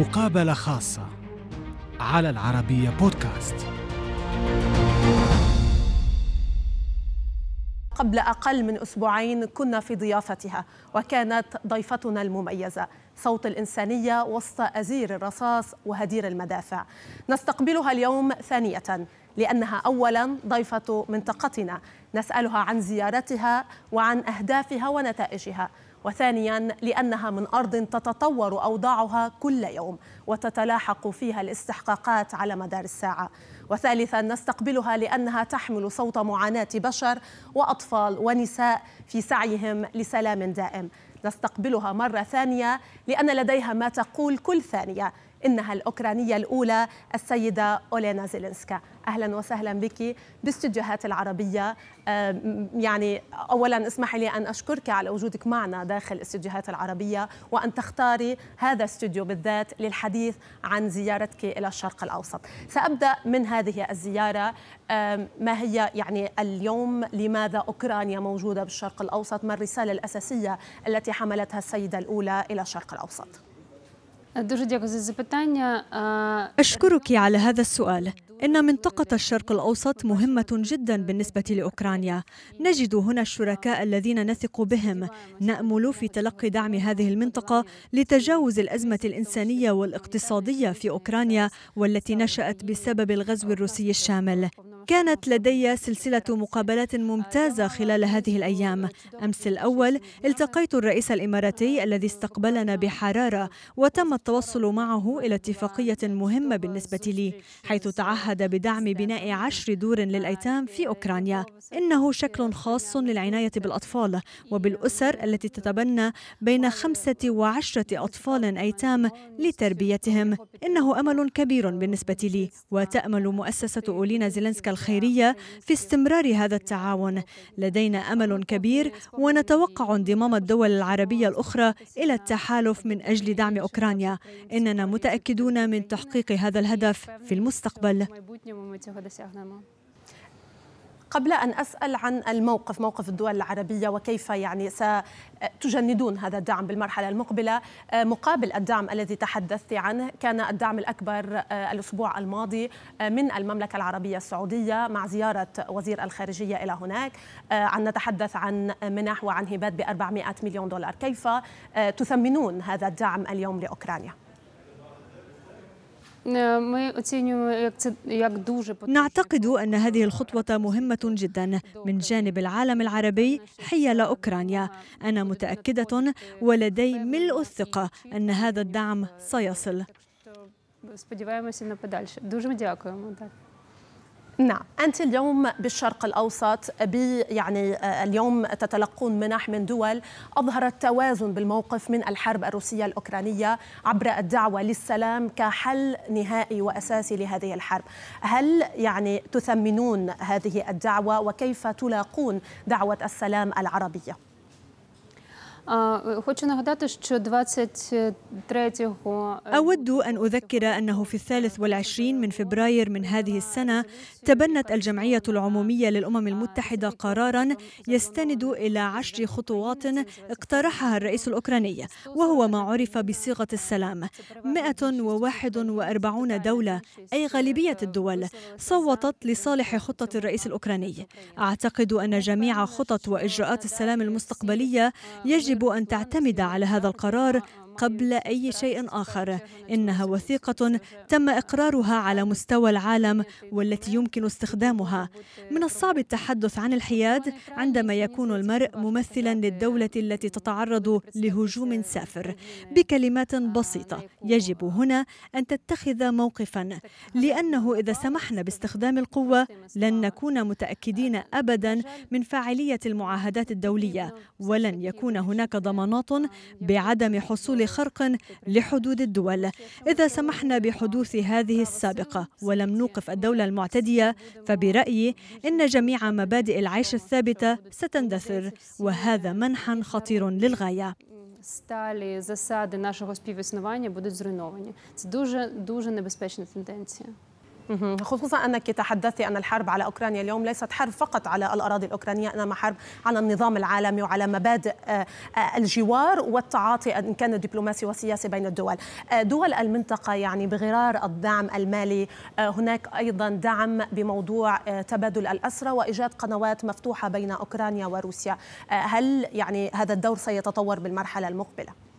مقابلة خاصة على العربية بودكاست. قبل أقل من أسبوعين كنا في ضيافتها وكانت ضيفتنا المميزة صوت الإنسانية وسط أزير الرصاص وهدير المدافع. نستقبلها اليوم ثانية لأنها أولا ضيفة منطقتنا. نسألها عن زيارتها وعن أهدافها ونتائجها. وثانيا لأنها من أرض تتطور أوضاعها كل يوم وتتلاحق فيها الاستحقاقات على مدار الساعة. وثالثا نستقبلها لأنها تحمل صوت معاناة بشر وأطفال ونساء في سعيهم لسلام دائم. نستقبلها مرة ثانية لأن لديها ما تقول كل ثانية. إنها الأوكرانية الأولى السيدة أولينا زيلينسكا. أهلا وسهلا بك باستديوهات العربية. يعني أولا اسمحي لي أن أشكرك على وجودك معنا داخل استديوهات العربية وأن تختاري هذا الاستوديو بالذات للحديث عن زيارتك إلى الشرق الأوسط. سأبدأ من هذه الزيارة. ما هي يعني اليوم؟ لماذا أوكرانيا موجودة بالشرق الأوسط؟ ما الرسالة الأساسية التي حملتها السيدة الأولى إلى الشرق الأوسط؟ أشكرك على هذا السؤال. إن منطقة الشرق الأوسط مهمة جدا بالنسبة لأوكرانيا. نجد هنا الشركاء الذين نثق بهم. نأمل في تلقي دعم هذه المنطقة لتجاوز الأزمة الإنسانية والاقتصادية في أوكرانيا والتي نشأت بسبب الغزو الروسي الشامل. كانت لدي سلسلة مقابلات ممتازة خلال هذه الأيام. أمس الأول التقيت الرئيس الإماراتي الذي استقبلنا بحرارة وتم التوصل معه إلى اتفاقية مهمة بالنسبة لي حيث تعهد بدعم بناء عشر دور للأيتام في أوكرانيا. إنه شكل خاص للعناية بالأطفال وبالأسر التي تتبنى بين خمسة وعشرة أطفال أيتام لتربيتهم. إنه أمل كبير بالنسبة لي وتأمل مؤسسة أولينا زيلنسكا الخيرية في استمرار هذا التعاون. لدينا أمل كبير ونتوقع انضمام الدول العربية الأخرى إلى التحالف من أجل دعم أوكرانيا. إننا متأكدون من تحقيق هذا الهدف في المستقبل. قبل أن أسأل عن الموقف موقف الدول العربية وكيف يعني ستجندون هذا الدعم بالمرحلة المقبلة. مقابل الدعم الذي تحدثت عنه كان الدعم الأكبر الأسبوع الماضي من المملكة العربية السعودية مع زيارة وزير الخارجية إلى هناك. عن نتحدث عن منح وعن هبات ب 400 مليون دولار. كيف تثمنون هذا الدعم اليوم لأوكرانيا؟ نعتقد أن هذه الخطوة مهمة جدا. من جانب العالم العربي حيال أوكرانيا. أنا متأكدة ولدي ملء الثقة أن هذا الدعم سيصل. نعم أنت اليوم بالشرق الأوسط بي يعني اليوم تتلقون منح من دول أظهرت توازن بالموقف من الحرب الروسية الأوكرانية عبر الدعوة للسلام كحل نهائي وأساسي لهذه الحرب هل يعني تثمنون هذه الدعوة وكيف تلاقون دعوة السلام العربية؟ Хочу нагадати, що 23 أود أن أذكر أنه في الثالث والعشرين من فبراير من هذه السنة تبنت الجمعية العمومية للأمم المتحدة قرارا يستند إلى عشر خطوات اقترحها الرئيس الأوكراني وهو ما عرف بصيغة السلام 141 دولة أي غالبية الدول صوتت لصالح خطة الرئيس الأوكراني أعتقد أن جميع خطط وإجراءات السلام المستقبلية يجب يجب أن تعتمد على هذا القرار قبل أي شيء آخر. إنها وثيقة تم إقرارها على مستوى العالم والتي يمكن استخدامها. من الصعب التحدث عن الحياد عندما يكون المرء ممثلا للدولة التي تتعرض لهجوم سافر بكلمات بسيطة. يجب هنا أن تتخذ موقفا لأنه إذا سمحنا باستخدام القوة لن نكون متأكدين ابدا من فاعلية المعاهدات الدولية ولن يكون هناك ضمانات بعدم حصول خرق لحدود الدول إذا سمحنا بحدوث هذه السابقة ولم نوقف الدولة المعتدية فبرأيي إن جميع مبادئ العيش الثابتة ستندثر وهذا منحا خطير للغاية сталі засади нашого співіснування будуть зруйновані. Це дуже дуже небезпечна тенденція. خصوصا أنك تحدثت أن الحرب على أوكرانيا اليوم ليست حرب فقط على الأراضي الأوكرانية إنما حرب على النظام العالمي وعلى مبادئ آه، آه، الجوار والتعاطي إن كان دبلوماسي وسياسي بين الدول. آه، دول المنطقة يعني بغرار الدعم المالي هناك أيضا دعم بموضوع تبادل الأسرى وإيجاد قنوات مفتوحة بين أوكرانيا وروسيا. هل يعني هذا الدور سيتطور بالمرحلة المقبلة؟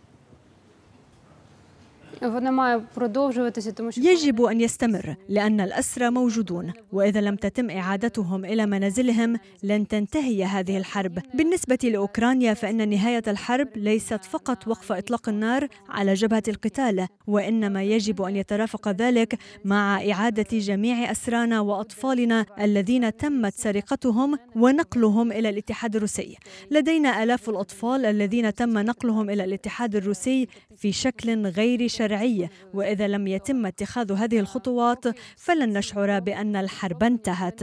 يجب أن يستمر لأن الأسرى موجودون وإذا لم تتم إعادتهم إلى منازلهم لن تنتهي هذه الحرب. بالنسبة لأوكرانيا فإن نهاية الحرب ليست فقط وقف إطلاق النار على جبهة القتال وإنما يجب أن يترافق ذلك مع إعادة جميع أسرانا وأطفالنا الذين تمت سرقتهم ونقلهم إلى الاتحاد الروسي. لدينا آلاف الأطفال الذين تم نقلهم إلى الاتحاد الروسي في شكل غير شرعي. شرعي وإذا لم يتم اتخاذ هذه الخطوات فلن نشعر بأن الحرب انتهت.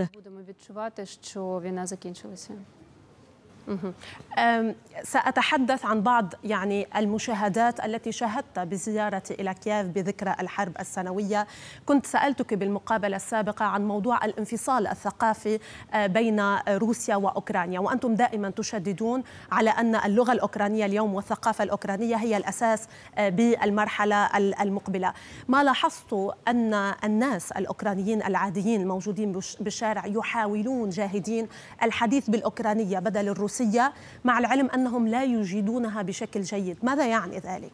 سأتحدث عن بعض يعني المشاهدات التي شاهدت بزيارتي إلى كييف بذكرى الحرب السنوية. كنت سألتك بالمقابلة السابقة عن موضوع الانفصال الثقافي آه، بين روسيا وأوكرانيا وأنتم دائما تشددون على أن اللغة الأوكرانية اليوم والثقافة الأوكرانية هي الأساس آه، بالمرحلة المقبلة. ما لاحظت أن الناس الأوكرانيين العاديين الموجودين بالشارع يحاولون جاهدين الحديث بالأوكرانية بدل الروسية. الروسية مع العلم أنهم لا يجيدونها بشكل جيد ماذا يعني ذلك؟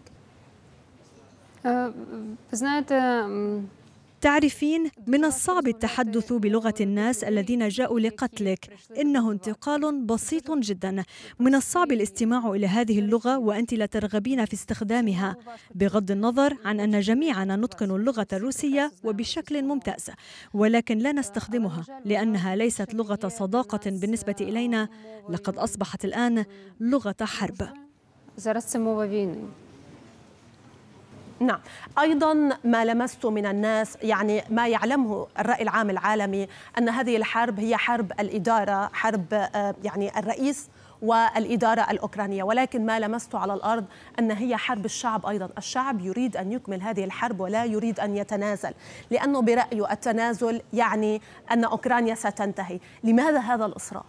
تعرفين من الصعب التحدث بلغة الناس الذين جاءوا لقتلك. إنه انتقال بسيط جدا. من الصعب الاستماع إلى هذه اللغة وأنت لا ترغبين في استخدامها. بغض النظر عن أن جميعنا نتقن اللغة الروسية وبشكل ممتاز. ولكن لا نستخدمها لأنها ليست لغة صداقة بالنسبة إلينا. لقد أصبحت الآن لغة حرب. نعم. أيضا ما لمست من الناس يعني ما يعلمه الرأي العام العالمي أن هذه الحرب هي حرب الإدارة حرب آه، يعني الرئيس والإدارة الأوكرانية. ولكن ما لمست على الأرض أن هي حرب الشعب أيضا. الشعب يريد أن يكمل هذه الحرب ولا يريد أن يتنازل لأنه برأيه التنازل يعني أن أوكرانيا ستنتهي. لماذا هذا الإصرار؟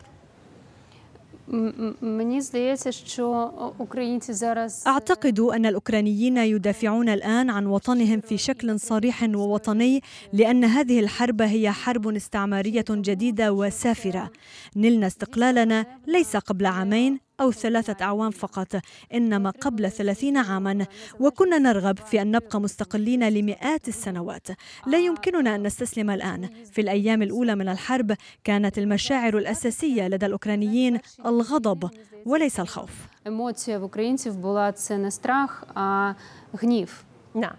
أعتقد أن الأوكرانيين يدافعون الآن عن وطنهم في شكل صريح ووطني لأن هذه الحرب هي حرب استعمارية جديدة وسافرة. نلنا استقلالنا ليس قبل عامين أو ثلاثة أعوام فقط إنما قبل ثلاثين عاما. وكنا نرغب في أن نبقى مستقلين لمئات السنوات. لا يمكننا أن نستسلم الآن. في الأيام الأولى من الحرب كانت المشاعر الأساسية لدى الأوكرانيين الغضب وليس الخوف. نعم.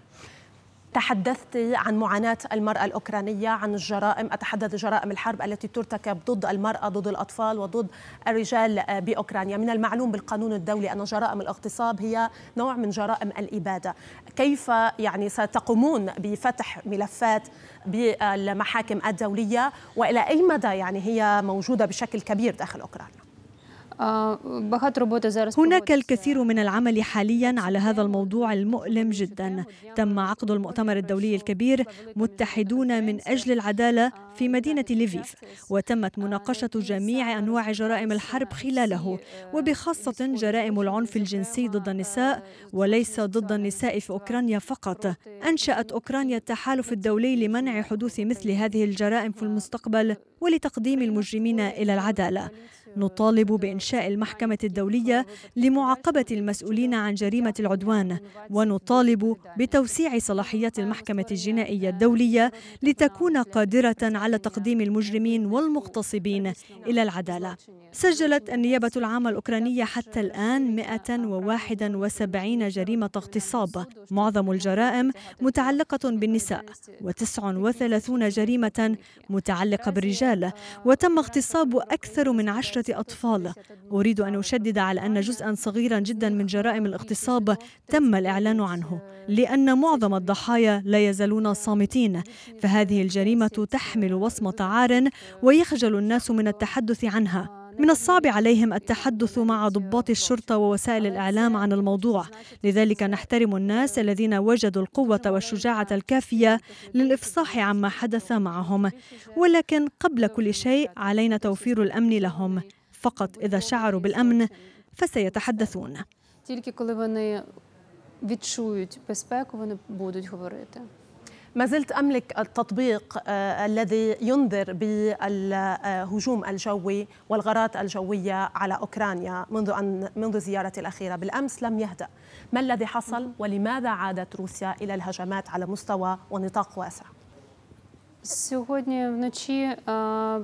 تحدثت عن معاناة المرأة الأوكرانية عن الجرائم أتحدث جرائم الحرب التي ترتكب ضد المرأة ضد الأطفال وضد الرجال بأوكرانيا. من المعلوم بالقانون الدولي أن جرائم الاغتصاب هي نوع من جرائم الإبادة. كيف يعني ستقومون بفتح ملفات بالمحاكم الدولية؟ وإلى أي مدى يعني هي موجودة بشكل كبير داخل أوكرانيا؟ هناك الكثير من العمل حاليا على هذا الموضوع المؤلم جدا. تم عقد المؤتمر الدولي الكبير. متحدون من أجل العدالة في مدينة ليفيف وتمت مناقشة جميع أنواع جرائم الحرب خلاله وبخاصة جرائم العنف الجنسي ضد النساء وليس ضد النساء في أوكرانيا فقط. أنشأت أوكرانيا التحالف الدولي لمنع حدوث مثل هذه الجرائم في المستقبل ولتقديم المجرمين إلى العدالة. نطالب بإنشاء المحكمة الدولية لمعاقبة المسؤولين عن جريمة العدوان ونطالب بتوسيع صلاحيات المحكمة الجنائية الدولية لتكون قادرة على تقديم المجرمين والمغتصبين إلى العدالة. سجلت النيابة العامة الأوكرانية حتى الآن 171 جريمة اغتصاب. معظم الجرائم متعلقة بالنساء و39 جريمة متعلقة بالرجال وتم اغتصاب أكثر من عشرة أطفال. أريد أن أشدد على أن جزءا صغيرا جدا من جرائم الاغتصاب تم الإعلان عنه. لأن معظم الضحايا لا يزالون صامتين فهذه الجريمة تحمل وصمة عار ويخجل الناس من التحدث عنها. من الصعب عليهم التحدث مع ضباط الشرطة ووسائل الإعلام عن الموضوع. لذلك نحترم الناس الذين وجدوا القوة والشجاعة الكافية للإفصاح عما حدث معهم. ولكن قبل كل شيء علينا توفير الأمن لهم. فقط إذا شعروا بالأمن فسيتحدثون. відчують безпеку, вони будуть говорити. ما زلت أملك التطبيق آه، الذي ينذر بالهجوم الجوي والغارات الجوية على أوكرانيا منذ أن منذ زيارتي الأخيرة بالأمس لم يهدأ ما الذي حصل ولماذا عادت روسيا إلى الهجمات على مستوى ونطاق واسع Сьогодні вночі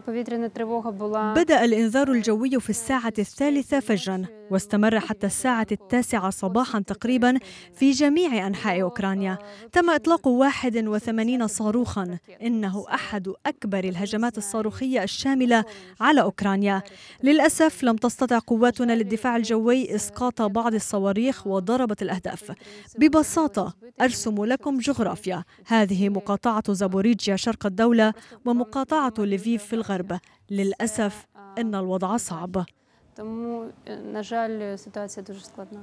повітряна тривога була بدأ الإنذار الجوي في الساعة الثالثة فجرا واستمر حتى الساعة التاسعة صباحا تقريبا في جميع أنحاء أوكرانيا. تم إطلاق 81 صاروخا. إنه أحد أكبر الهجمات الصاروخية الشاملة على أوكرانيا. للأسف لم تستطع قواتنا للدفاع الجوي إسقاط بعض الصواريخ وضربت الأهداف. ببساطة أرسم لكم جغرافيا. هذه مقاطعة زابوريجيا شرق الدولة ومقاطعة ليفيف في الغرب. للأسف إن الوضع صعب. тому на жаль, ситуація дуже складна.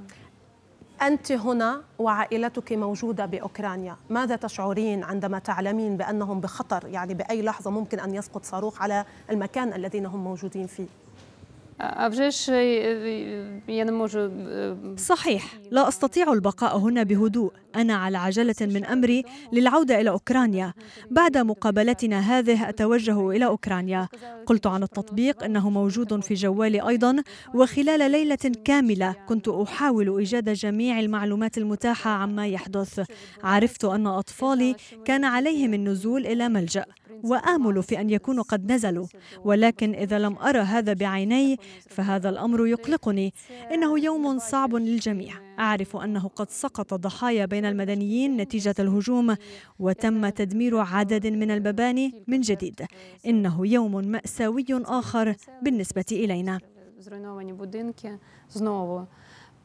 أنت هنا وعائلتك موجودة بأوكرانيا ماذا تشعرين عندما تعلمين بأنهم بخطر يعني بأي لحظة ممكن أن يسقط صاروخ على المكان الذين هم موجودين فيه А вже ж я не можу صحيح لا استطيع البقاء هنا بهدوء أنا على عجلة من أمري للعودة إلى أوكرانيا. بعد مقابلتنا هذه أتوجه إلى أوكرانيا. قلت عن التطبيق إنه موجود في جوالي أيضا وخلال ليلة كاملة كنت أحاول إيجاد جميع المعلومات المتاحة عما يحدث. عرفت أن أطفالي كان عليهم النزول إلى ملجأ وآمل في أن يكونوا قد نزلوا. ولكن إذا لم أرى هذا بعيني فهذا الأمر يقلقني. إنه يوم صعب للجميع. اعرف انه قد سقط ضحايا بين المدنيين نتيجه الهجوم وتم تدمير عدد من المباني من جديد انه يوم ماساوي اخر بالنسبه الينا зруйновані будинки знову.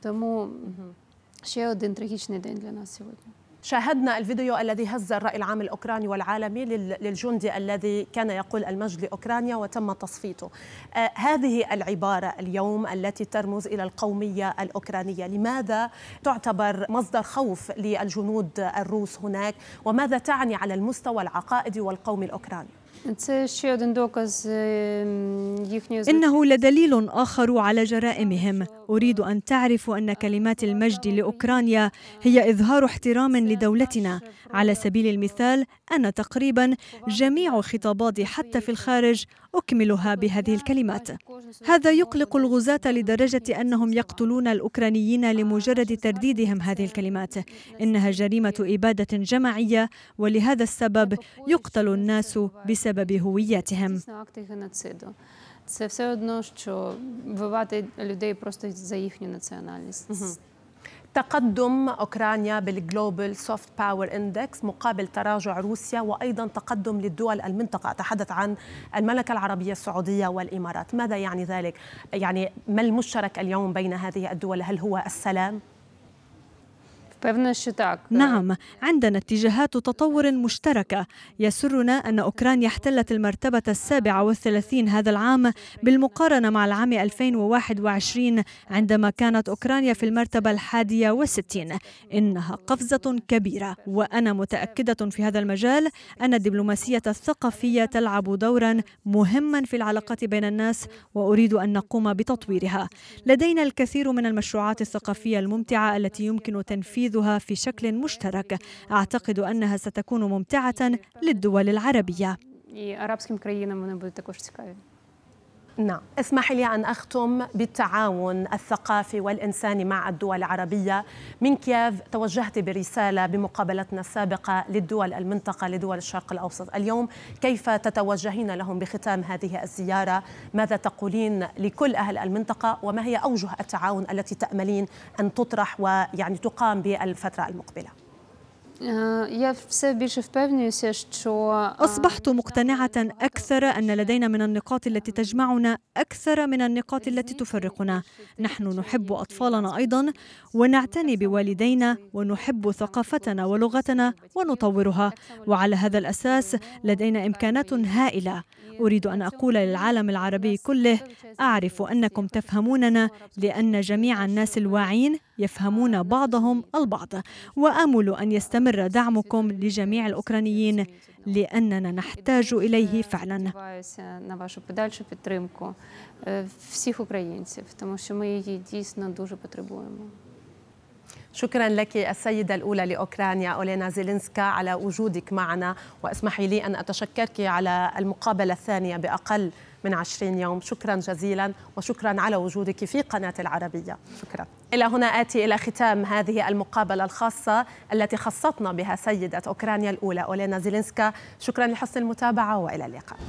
Тому ще один трагічний день для нас сьогодні. شاهدنا الفيديو الذي هز الرأي العام الأوكراني والعالمي للجندي الذي كان يقول المجد لأوكرانيا وتم تصفيته. آه هذه العبارة اليوم التي ترمز إلى القومية الأوكرانية. لماذا تعتبر مصدر خوف للجنود الروس هناك؟ وماذا تعني على المستوى العقائدي والقومي الأوكراني؟ إنه لدليل آخر على جرائمهم. أريد أن تعرفوا أن كلمات المجد لأوكرانيا هي إظهار احترام لدولتنا. على سبيل المثال أنا تقريبا جميع خطاباتي حتى في الخارج أكملها بهذه الكلمات. هذا يقلق الغزاة لدرجة أنهم يقتلون الأوكرانيين لمجرد ترديدهم هذه الكلمات. إنها جريمة إبادة جماعية ولهذا السبب يقتل الناس بسبب هوياتهم Це все одно, що вбивати людей просто за їхню національність. تقدم اوكرانيا بالجلوبال سوفت باور اندكس مقابل تراجع روسيا وايضا تقدم للدول المنطقه اتحدث عن المملكه العربيه السعوديه والامارات ماذا يعني ذلك يعني ما المشترك اليوم بين هذه الدول هل هو السلام نعم عندنا اتجاهات تطور مشتركة. يسرنا أن أوكرانيا احتلت المرتبة السابعة والثلاثين هذا العام بالمقارنة مع العام 2021 عندما كانت أوكرانيا في المرتبة الحادية والستين. إنها قفزة كبيرة. وأنا متأكدة في هذا المجال أن الدبلوماسية الثقافية تلعب دورا مهما في العلاقات بين الناس وأريد أن نقوم بتطويرها. لدينا الكثير من المشروعات الثقافية الممتعة التي يمكن تنفيذ تنفيذها في شكل مشترك. أعتقد أنها ستكون ممتعة للدول العربية. نعم. اسمح لي أن أختم بالتعاون الثقافي والإنساني مع الدول العربية. من كييف توجهت برسالة بمقابلتنا السابقة للدول المنطقة لدول الشرق الأوسط اليوم؟ كيف تتوجهين لهم بختام هذه الزيارة؟ ماذا تقولين لكل أهل المنطقة؟ وما هي أوجه التعاون التي تأملين أن تطرح ويعني تقام بالفترة المقبلة؟ أصبحت مقتنعة أكثر أن لدينا من النقاط التي تجمعنا أكثر من النقاط التي تفرقنا. نحن نحب أطفالنا أيضا ونعتني بوالدينا ونحب ثقافتنا ولغتنا ونطورها. وعلى هذا الأساس لدينا إمكانات هائلة. أريد أن أقول للعالم العربي كله أعرف أنكم تفهموننا لأن جميع الناس الواعين يفهمون بعضهم البعض. وآمل أن يستمر دعمكم لجميع الأوكرانيين لأننا نحتاج إليه فعلا. شكرا لك السيدة الأولى لأوكرانيا أولينا زيلينسكا على وجودك معنا واسمحي لي أن أتشكرك على المقابلة الثانية بأقل من عشرين يوم. شكرا جزيلا وشكرا على وجودك في قناة العربية. شكرا. إلى هنا آتي إلى ختام هذه المقابلة الخاصة التي خصتنا بها سيدة أوكرانيا الأولى أولينا زيلينسكا. شكرا لحسن المتابعة وإلى اللقاء.